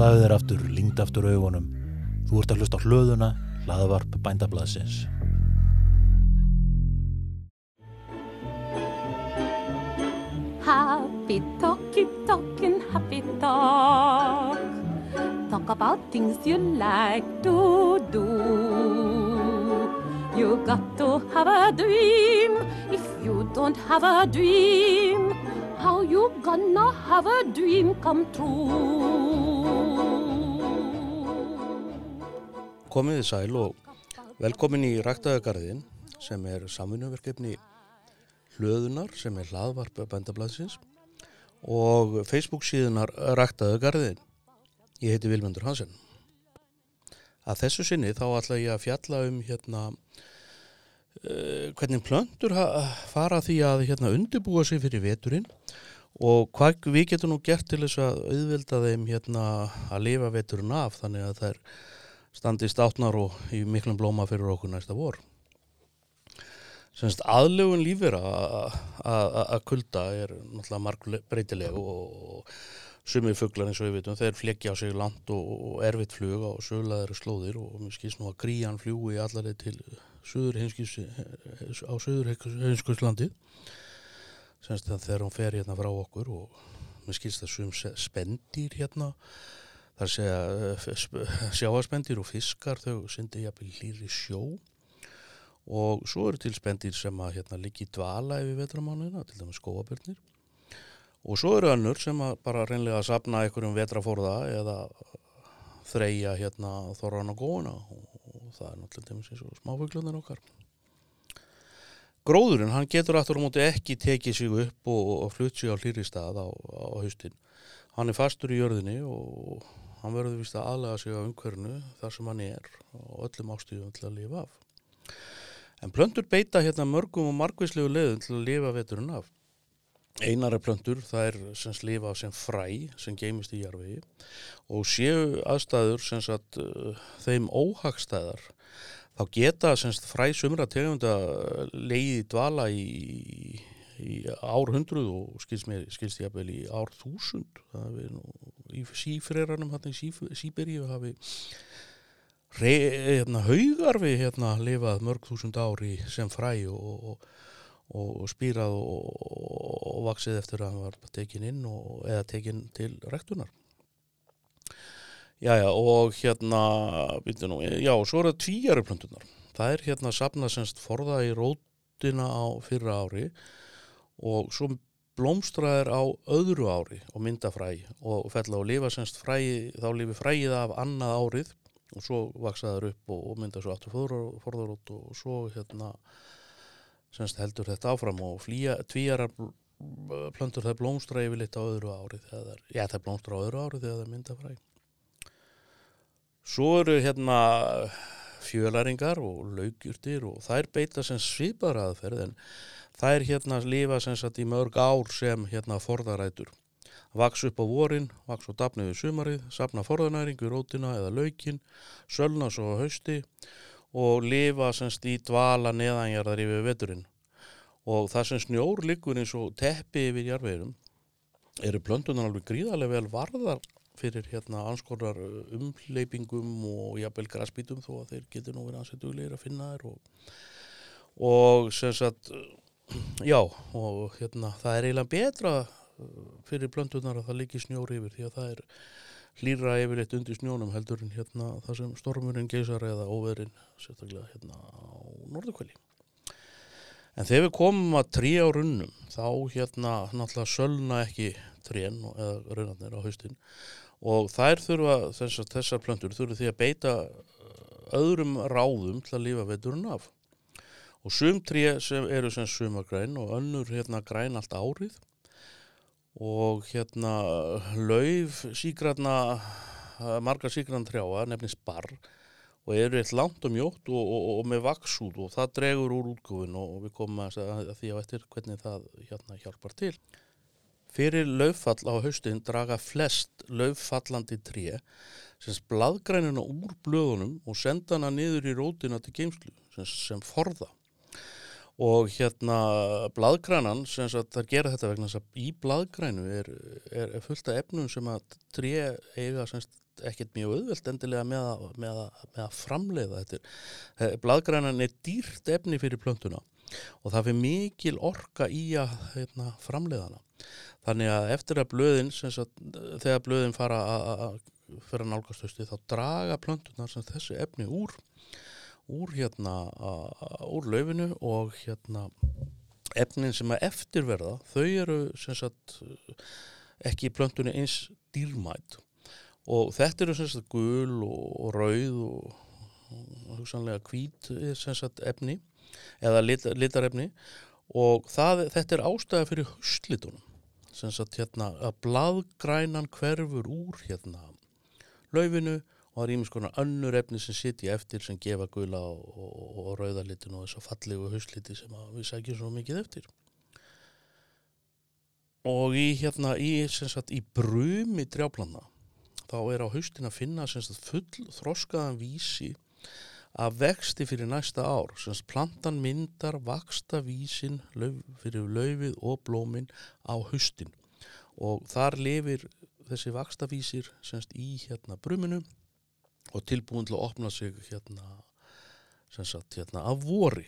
Slaðu þér aftur, lingd aftur augunum. Þú ert að hlusta á hlöðuna, hlaðavarp bændablaðsins. Happy talky talking happy talk. Talk about things you like to do. You got to have a dream. If you don't have a dream, how you gonna have a dream come true? Komið þið sæl og velkomin í Ræktaðagarðin sem er samvinnuverkefni hlöðunar sem er hlaðvarp bændablaðsins og Facebook síðunar Ræktaðagarðin. Ég heiti Vilmundur Hansen. Að þessu sinni þá ætla ég að fjalla um hérna uh, hvernig plöndur fara því að hérna undirbúa sig fyrir veturinn og hvað við getum nú gert til þess að auðvelda þeim hérna að lifa veturinn af þannig að þær standi státnar og í miklum blóma fyrir okkur næsta vor. Semst aðlögun lífvera að kulda er náttúrulega marg breytileg og sumir fuglar eins og við veitum, þeir fleggja á sig langt og, erfitt flug á söglaðari slóðir og mér skilst nú að grían fljúi allarleið til söður á söður heimskislandi semst þegar hún fer hérna frá okkur og mér skilst að sum spendir hérna Að segja eh, sjáaspendir og fiskar þau syndi jafnvel hlýri sjó og svo eru til spendir sem að hérna liggi dvala yfir vetramánuðina, til dæmis skóabörnir og svo eru önnur sem að bara reynlega að sapna einhverjum vetraforða eða þreja hérna þorran og góðuna og það er náttúrulega dæmis eins og smáfuglunir okkar. Gróðurinn, hann getur aftur á móti ekki tekið sig upp og, og flutt sig á hlýri stað á, á haustin. Hann er fastur í jörðinni og hann verður vist að aðlega sig á umhverfinu þar sem hann er og öllum ástíðum til að lifa af. En plöndur beita hérna mörgum og margvíslegu leiðum til að lifa veturinn af. Einara plöndur það er sem lifa sem fræ sem geimist í jarfiði og séu aðstæður sem sagt uh, þeim óhagstæðar þá geta sem fræ sumra tegunda leiði dvala í, í árhundruð og skilst mér skilst ég að vel í ár þúsund. Það er nú í sífreranum hérna í Síberíu hafi hérna, haugarfi hérna lifað mörg þúsund ári sem fræ og, og, og spýrað og, og vaksið eftir að hann var tekin inn eða tekin til rektunar Jæja og hérna nú, já og svo er það tvíjaruplöntunar það er hérna safna semst forða í rótina á fyrra ári. og svo blómstraðir á öðru ári og mynda fræ og fella og lifa semst fræ, þá lifi fræið af annað árið og svo vaksaður upp og, og mynda svo aftur forðarótt og svo hérna semst heldur þetta áfram og flýja, tvíjarar plöntur það blómstra yfirleitt á öðru þegar það er, já það blómstra á öðru árið þegar það er mynda fræ. Svo eru hérna fjölaringar og laugjurtir og þær beita sem svipar aðferð en þær hérna lifa sem sagt í mörg ár sem hérna forðarætur. Vaks upp á vorin, vaks á dafni við sumarið, sapna forðanæring við rótina eða laukin, sölna svo á hausti og lifa semst í dvala neðanjarðar yfir veturinn. Og það sem snjór liggur eins og teppi yfir jarðveginum eru plöntunar alveg gríðarlega vel varðar fyrir hérna anskorar umleipingum og jafnvel graspítum þó að þeir getur nú verið ansett duglegir að finna þær og, og sem sagt já og hérna það er eiginlega betra uh, fyrir plöntunar að það liggi snjór yfir því að það er hlýra yfirleitt undir snjónum heldur en hérna það sem stormurinn geysar eða óveðrin sérstaklega hérna á norðukvæli en þegar við komum að trí á runnum þá hérna náttúrulega sölna ekki trén eða runnarnir á haustin og þær þurfa þessar, þessar plöntur þurfa því að beita uh, öðrum ráðum til að lifa veturinn af og sum tré sem eru sem sumagræn og önnur hérna græn allt árið og hérna lauf sígranna margar sígrann trjáa nefnist barr og eru eitt langt og mjótt og, og, og með vaksút og það dregur úr útgufin og við komum að, að því á eftir hvernig það hérna hjálpar til. Fyrir lauffall á haustin draga flest lauffallandi tré sem bladgrænuna úr blöðunum og senda hana niður í rótina til geimslu sem, sem forða. Og hérna bladgrænan, sem það gera þetta vegna þess að í bladgrænu er, er, fullt af efnum sem að tré eiga ekkert, mjög auðvelt endilega með að, með að, með að framleiða þetta. Bladgrænan er dýrt efni fyrir plöntuna og það fyrir mikil orka í að hérna, framleiðana. Þannig að eftir að blöðin, sagt, þegar blöðin fara að fyrir að nálgast hausti þá draga plöntunar sem þessi efni úr úr hérna úr laufinu og hérna efnin sem að eftirverða þau eru sem sagt ekki í plöntunni eins dýrmætt og þetta eru sem sagt gul og, rauð og, hugsanlega hvít sem sagt efni eða lit, litarefni. Og það, þetta er ástæða fyrir höstlitunum sem sagt hérna að bladgrænan hverfur úr hérna laufinu og það er ímins konar önnur efni sem sitja eftir sem gefa gula og, og, og rauðalitin og þess að fallegu hausliti sem við sækjum svo mikið eftir. Og í hérna í, sagt, í brumi drjáplana þá er á haustin að finna sagt, full þroskaðan vísi að vexti fyrir næsta ár. Sagt, plantan myndar vaksta vísin lauf, fyrir laufið og blómin á haustin. Og þar lifir þessi vakstavísir semst í hérna bruminu og tilbúin til að opna sig hérna semst hérna af vori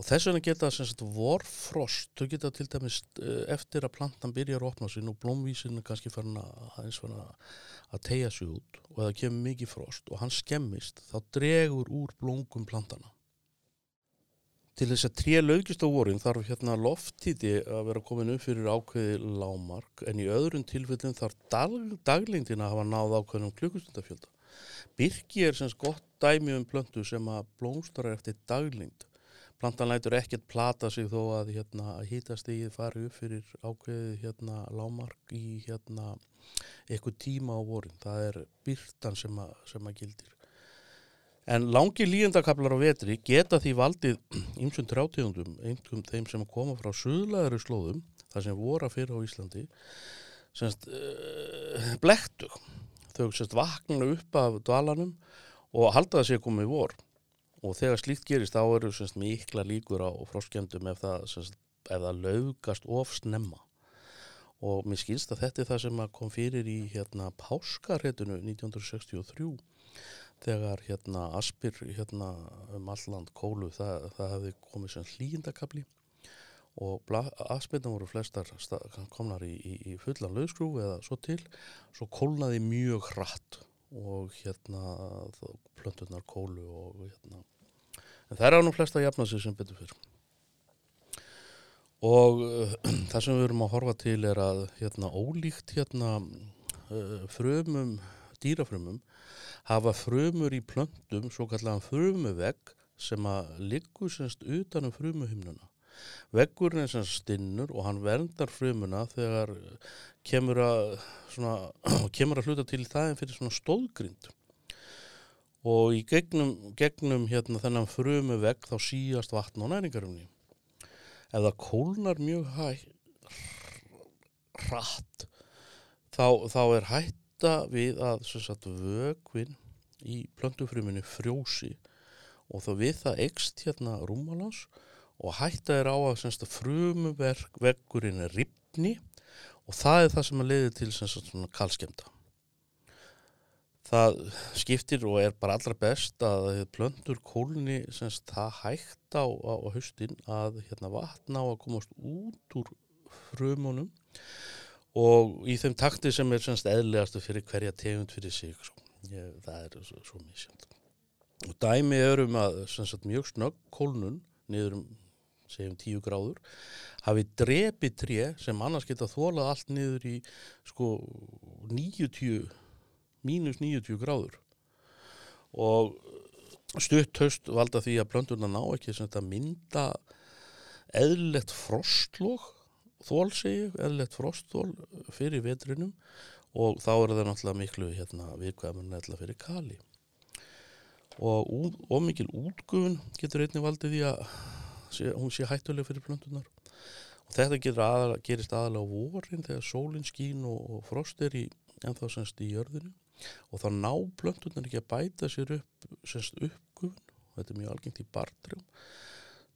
og þess vegna geta semst vorfrost, þau geta til dæmis eh, eftir að plantan byrjar að opna sig og blómvísin er kannski farin að að tegja sig út og það kemur mikið frost og hann skemmist þá dregur úr blóngum plantana Til þess að tré laugist á vorin þarf hérna loftíti að vera komin upp fyrir ákveði lámark en í öðrun tilfellin þarf dag, daglingdina að hafa náð ákveðinum klukkustundafjölda. Birki er semst gott dæmi um plöntu sem að blómstara eftir daglingd. Plantan lætur ekkert plata sig þó að hérna, hýtastegið fari upp fyrir ákveði hérna, lámark í hérna, eitthvað tíma á vorin. Það er byrtan sem sem að gildir. En langi lígendakablar á vetri geta því valdið ymsum trjátegundum, einhverjum þeim sem koma frá söðlæðari slóðum, það sem voru að fyrir á Íslandi, semst uh, blektug. Þau semst vakna upp af dvalanum og halda það sér komið vor. Og þegar slíkt gerist þá eru semst mikla líkur á fróskjöndum ef það, semst, ef það laugast of snemma. Og mér skilst að þetta er það sem kom fyrir í hérna, Páskarhetunu 1963 þegar hérna Aspir hérna um alland kólu það, það hefði komið sem hlýjindakabli og Aspirna voru flestar komnar í, í, í fullan lögskrú eða svo til, svo kólnaði mjög hratt og hérna plöntunar kólu og hérna. En það er á nú flesta jafna sig sem betur fyrr og uh, það sem við erum að horfa til er að hérna ólíkt hérna uh, frumum, dýrafrumum hafa frumur í plöntum svo kallan frumuvegg sem að liggur semst utanum frumuhymnuna. Veggurinn er semst stinnur og hann verndar frumuna þegar kemur að, svona, kemur að hluta til það en fyrir svona stóðgrind. Og í gegnum, gegnum hérna, þennan frumuvegg þá síast vatn á næringarumni. Ef það kólnar mjög hratt, þá, þá er hætt hætta við að sagt, vögvin í plöntufruminu frjósi og þá við það ekst hérna rúmalans og hætta er á að sagt, frumuverkurinn er ripni og það er það sem að leiði til sagt, kalskemta. Það skiptir og er bara allra best að plöntur kólni það hægt á, á, á haustin að hérna, vatna á að komast út úr frumunum og í þeim takti sem er semst eðligastu fyrir hverja tegund fyrir sig sko. Ég, það er svo, svo misjönd og dæmi er um að sagt, mjög snögg kólnun niður um segjum 10 gráður hafi drepi tré sem annars geta þólað allt niður í sko 90 mínus 90 gráður. Og stutt höst valda því að blöndurna ná ekki að mynda eðlert frostlokk þól segi, eðlert frostþól fyrir vetrinum. Og þá er það náttúrulega miklu hérna, viðkvæmur nefnilega fyrir kali. Og ómikil útgufun getur einnig valdið því að sé, hún sé hættuleg fyrir plöntunar og þetta aðal, gerist aðalega á vorin þegar sólinn skín og, og frost er í ennþá semst í jörðinu og þá ná plöntunar ekki að bæta sér upp semst uppgufun og þetta er mjög algengt í barndrjum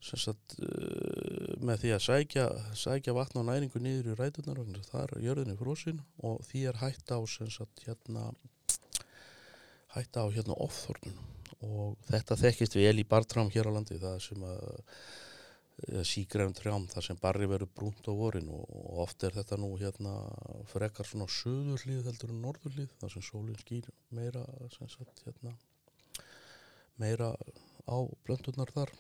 Sagt, uh, með því að sækja, sækja vatn og næringu niður í rætunar það er jörðinni frósin og því er hægt á sagt, hérna, hætta á hérna ofþornunum og þetta þekkist vel í bartrám hér á landi það sem að sígræfum trjám þar sem barri verður brúnt á vorin og, og oft er þetta nú hérna frekar svona söður hlið heldur en norður hlið þar sem sólinn skýr meira sagt hérna meira á blöndurnar þar.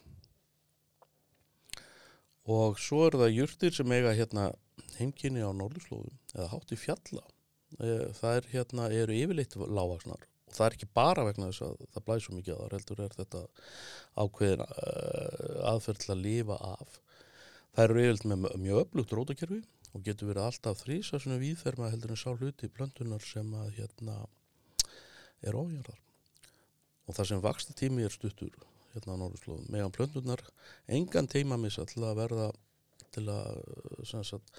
Og svo eru það jurtir sem eiga hérna heimkynni á norðurslóðum eða hátt í fjalla. Eh, það er hérna eru yfirleitt lágaksnar það er ekki bara vegna þess að það blæs svo mikið á það heldur er þetta ákveðin uh, aðferð til að lifa af. Það eru yfirleitt með mjög öflugt rótakerfi og getur verið alltaf þrýsa svona víðferma heldur en sá hluti blöndunar sem að hérna er óhjörðar og það sem vaksta tími er stuttur hérna á Norðurslóðum meðan blöndunar engan teima missa til að verða til að sagt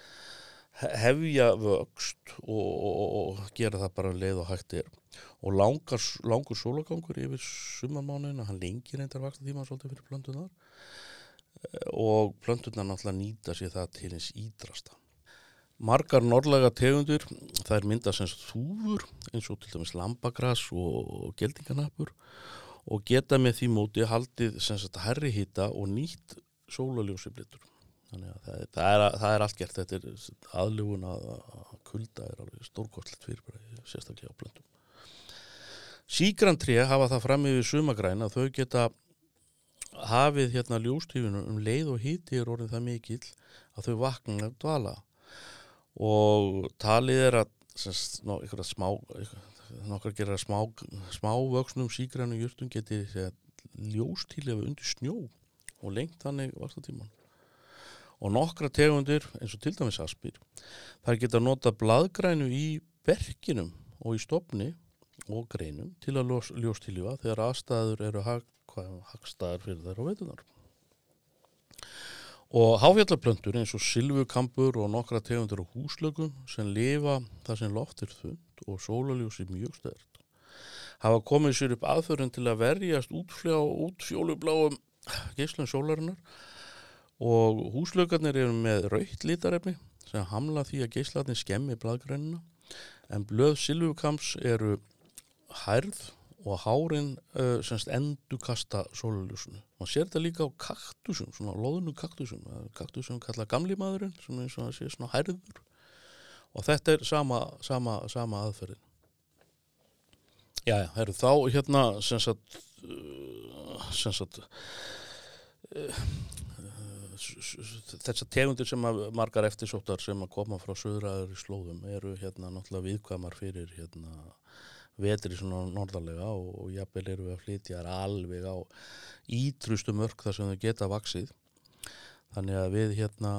hefja vöxt og, og, og gera það bara leið og hægt er. Og langar, langur sólagangur yfir sumamánuðina, hann lengir reyndar vaksta tíma svolítið fyrir plöntunar og plöntunar náttúrulega nýta sér það til eins ídrasta margar norðlega tegundur það er myndað sem þúfur eins og til dæmis lambagras og geldinganapur og geta með því móti haldið sem sagt herri hýta og nýtt sólaljósi blitur þannig að það það er, það er allt gert. Þetta er aðlugun að, að kulda er alveg stórkostlegt fyrir bara sérstaklega á blöndum Sígrantrið hafa það fram yfir sumagræn að þau geta hafið hérna ljóstífinu um leið og híti er orðin það mikill að þau vakna að dvala. Og talið er að semst, ná, smá nokkar gera smá, smá vöksnum sígrænum júrtum geti ljóstílega undir snjó og lengt þannig vastatíman og nokkra tegundir eins og til dæmis aspir þar geta nota bladgrænu í verkinum og í stopni og greinum til að ljós, ljóstílifa þegar aðstæður eru hag, hagstæður fyrir þær á veitunar og háfjallaplöntur eins og silfukambur og nokkra tegundir og húslögum sem lifa þar sem loft er þund og sólaljósi mjög stert hafa komið sér upp aðförun til að verjast útfljá út fjólubláum geyslun sólarinnar og húslaugarnir eru með raukt lítarefni sem hamla því að geyslarnir skemmi bladgrænina en blöð silvukams eru hærð og hárin uh, semst endukasta sóluljusinu. Man sér þetta líka á kaktusum, svona loðinu kaktusum, kaktusum kalla gamli maðurinn sem er svona, sé, svona hærður og þetta er sama, sama, sama aðferðin. Já, já, eru þá hérna sem sagt, uh, sem sagt, uh, þessar tegundir sem að margar eftirsóttar sem að koma frá söðraður í slóðum eru hérna náttúrulega viðkvæmar fyrir hérna vetri svona norðarlega og, og jafnvel eru við að flytja alveg á ítrustu mörg þar sem þau geta vaksið þannig að við hérna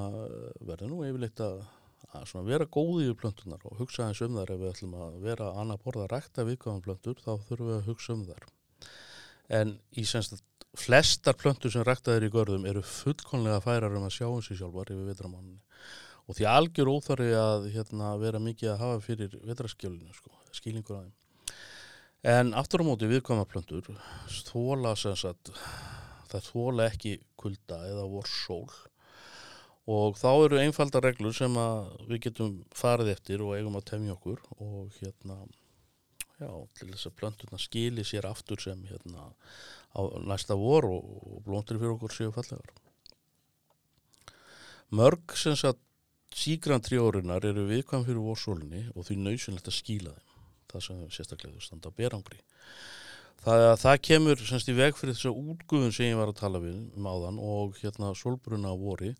verðum nú yfirleitt að, að vera góðið í plöntunar og hugsa eins um þar ef við ætlum að vera annað borða rækta viðkvæmum plöntur þá þurfum við að hugsa um þar en í senst að flestar plöntur sem ræktaðir í görðum eru fullkonlega færar um að sjá um sig sjálfar yfir vetramáninni og því algjör óþarfi að hérna, vera mikið að hafa fyrir vetraskjölinu sko, skýlingur aðeim en aftur á móti viðkvæma plöntur þóla sem sagt það þóla ekki kulda eða vor sól og þá eru einfalda reglur sem við getum farið eftir og eigum að temja okkur og hérna já, til þess að plöntuna skili sér aftur sem hérna á næsta vor og, og blóndir fyrir okkur séu fallegar. Mörg sem sagt sígrann trjórunar eru viðkvæm fyrir vorsólinni og því nöysunlegt að skíla þeim. Það sem sérstaklega standa á berangri. Það, það kemur semst í veg fyrir þess að útguðun sem ég var að tala við um áðan og hérna solbruna á vori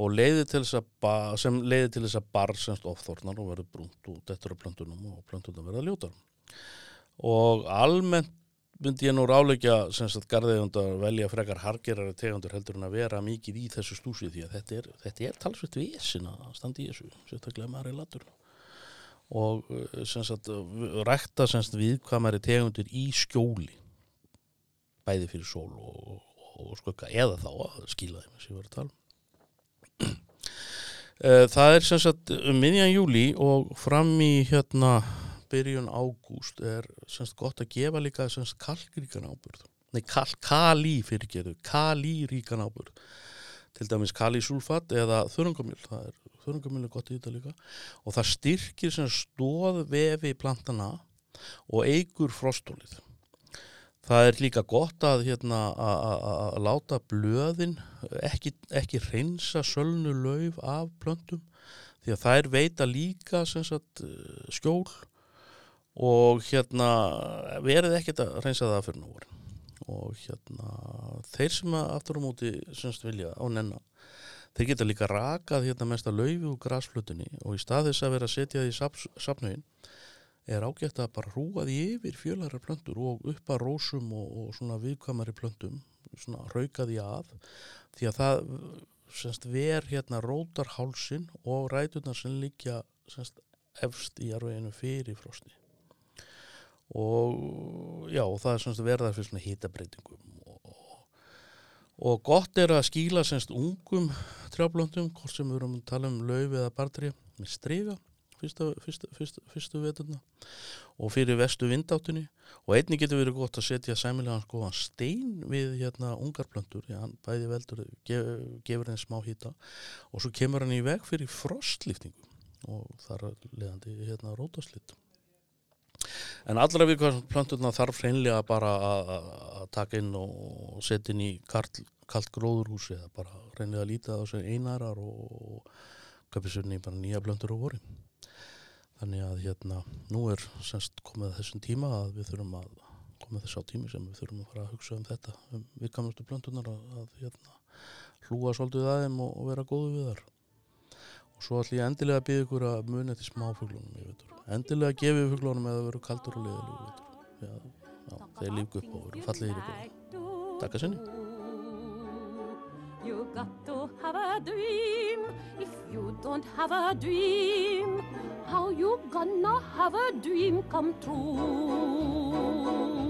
og leiði til þess að sem leiði til þess að bar semst ofþornar og verður brúnt og dettur af plöntunum og plöntunum verða ljótar. Og almennt myndi ég nú ráleikja semst að garðeigund að velja frekar hargerari tegundur heldur en að vera mikið í þessu stúsi því að þetta er, þetta er talsveit vísin að standa í þessu, sérstaklega maður er latur og eh, semst að rækta semst viðkvamari tegundur í skjóli bæði fyrir sól og, og skukka eða þá að skýla þeim sem ég var að tala um. það er semst að um miðjan júli og fram í hérna byrjun ágúst er semst gott að gefa líka semst kalkríkan ábyrð nei, kal, kali fyrirgerðu kalíríkan ábyrð til dæmis kalísulfat eða þörungamjöl það er þörungamjöl er gott í þetta líka. Og það styrkir semst stóð vefi plantana og eigur frostólið. Það er líka gott að, hérna, að, láta blöðin ekki, ekki reynsa sölnu lauf af plöntum. Því að þær veita líka sagt, skjól og hérna verið ekkert að reynsa það fyrir núvorin og hérna þeir sem aftur á móti semst vilja á nennan þeir geta líka rakað hérna mest að laufi úr græsflutunni og í stað þess að vera að setja því sapnauðin er ágætt að bara hrúa því yfir fjölara plöntur og upp að rósum og, og svona viðkvæmari plöntum svona rauka því að því að það semst, ver hérna rótar hálsin og rætunar sem líkja semst, efst í arveginu fyrir frosti og já, það er semst verðar fyrir svona hýtabreitingum og gott er að skíla semst ungum trjáblöndum, hvort sem við erum að tala um lauf eða barndri með striga fyrsta, fyrsta, fyrsta, fyrstu veturna og fyrir vestu vindáttunni. Og einni getur verið gott að setja sæmilega sko, stein við hérna ungarblöndur, já, hann bæði veldur gef, gefur henni smá hýta og svo kemur hann í veg fyrir frostlýftingu og þar leðandi hérna rótaslitt En allra við hvað planturna þarf hreinlega bara að taka inn og setja inn í kalt gróðurhúsi eða bara hreinlega að líta þessu einarar og sérni bara nýja plantur á vorin. Þannig að hérna nú er semst komið þessum tíma að við þurfum að komið þess á tími sem við þurfum að fara að hugsa um þetta um viðkamastu planturnar að, að hérna hlúa svolítið aðeim og, og vera góðu við þar. Og svo ætlum ég endilega að byggja ykkur að muni til smáfuglunum endilega gefið fuglunum eða veru kaldur og liðalíf þeir lífgu upp og veru fallið í ykkur Takk að sinni. You got to have a dream. If you don't have a dream How you gonna have a dream come true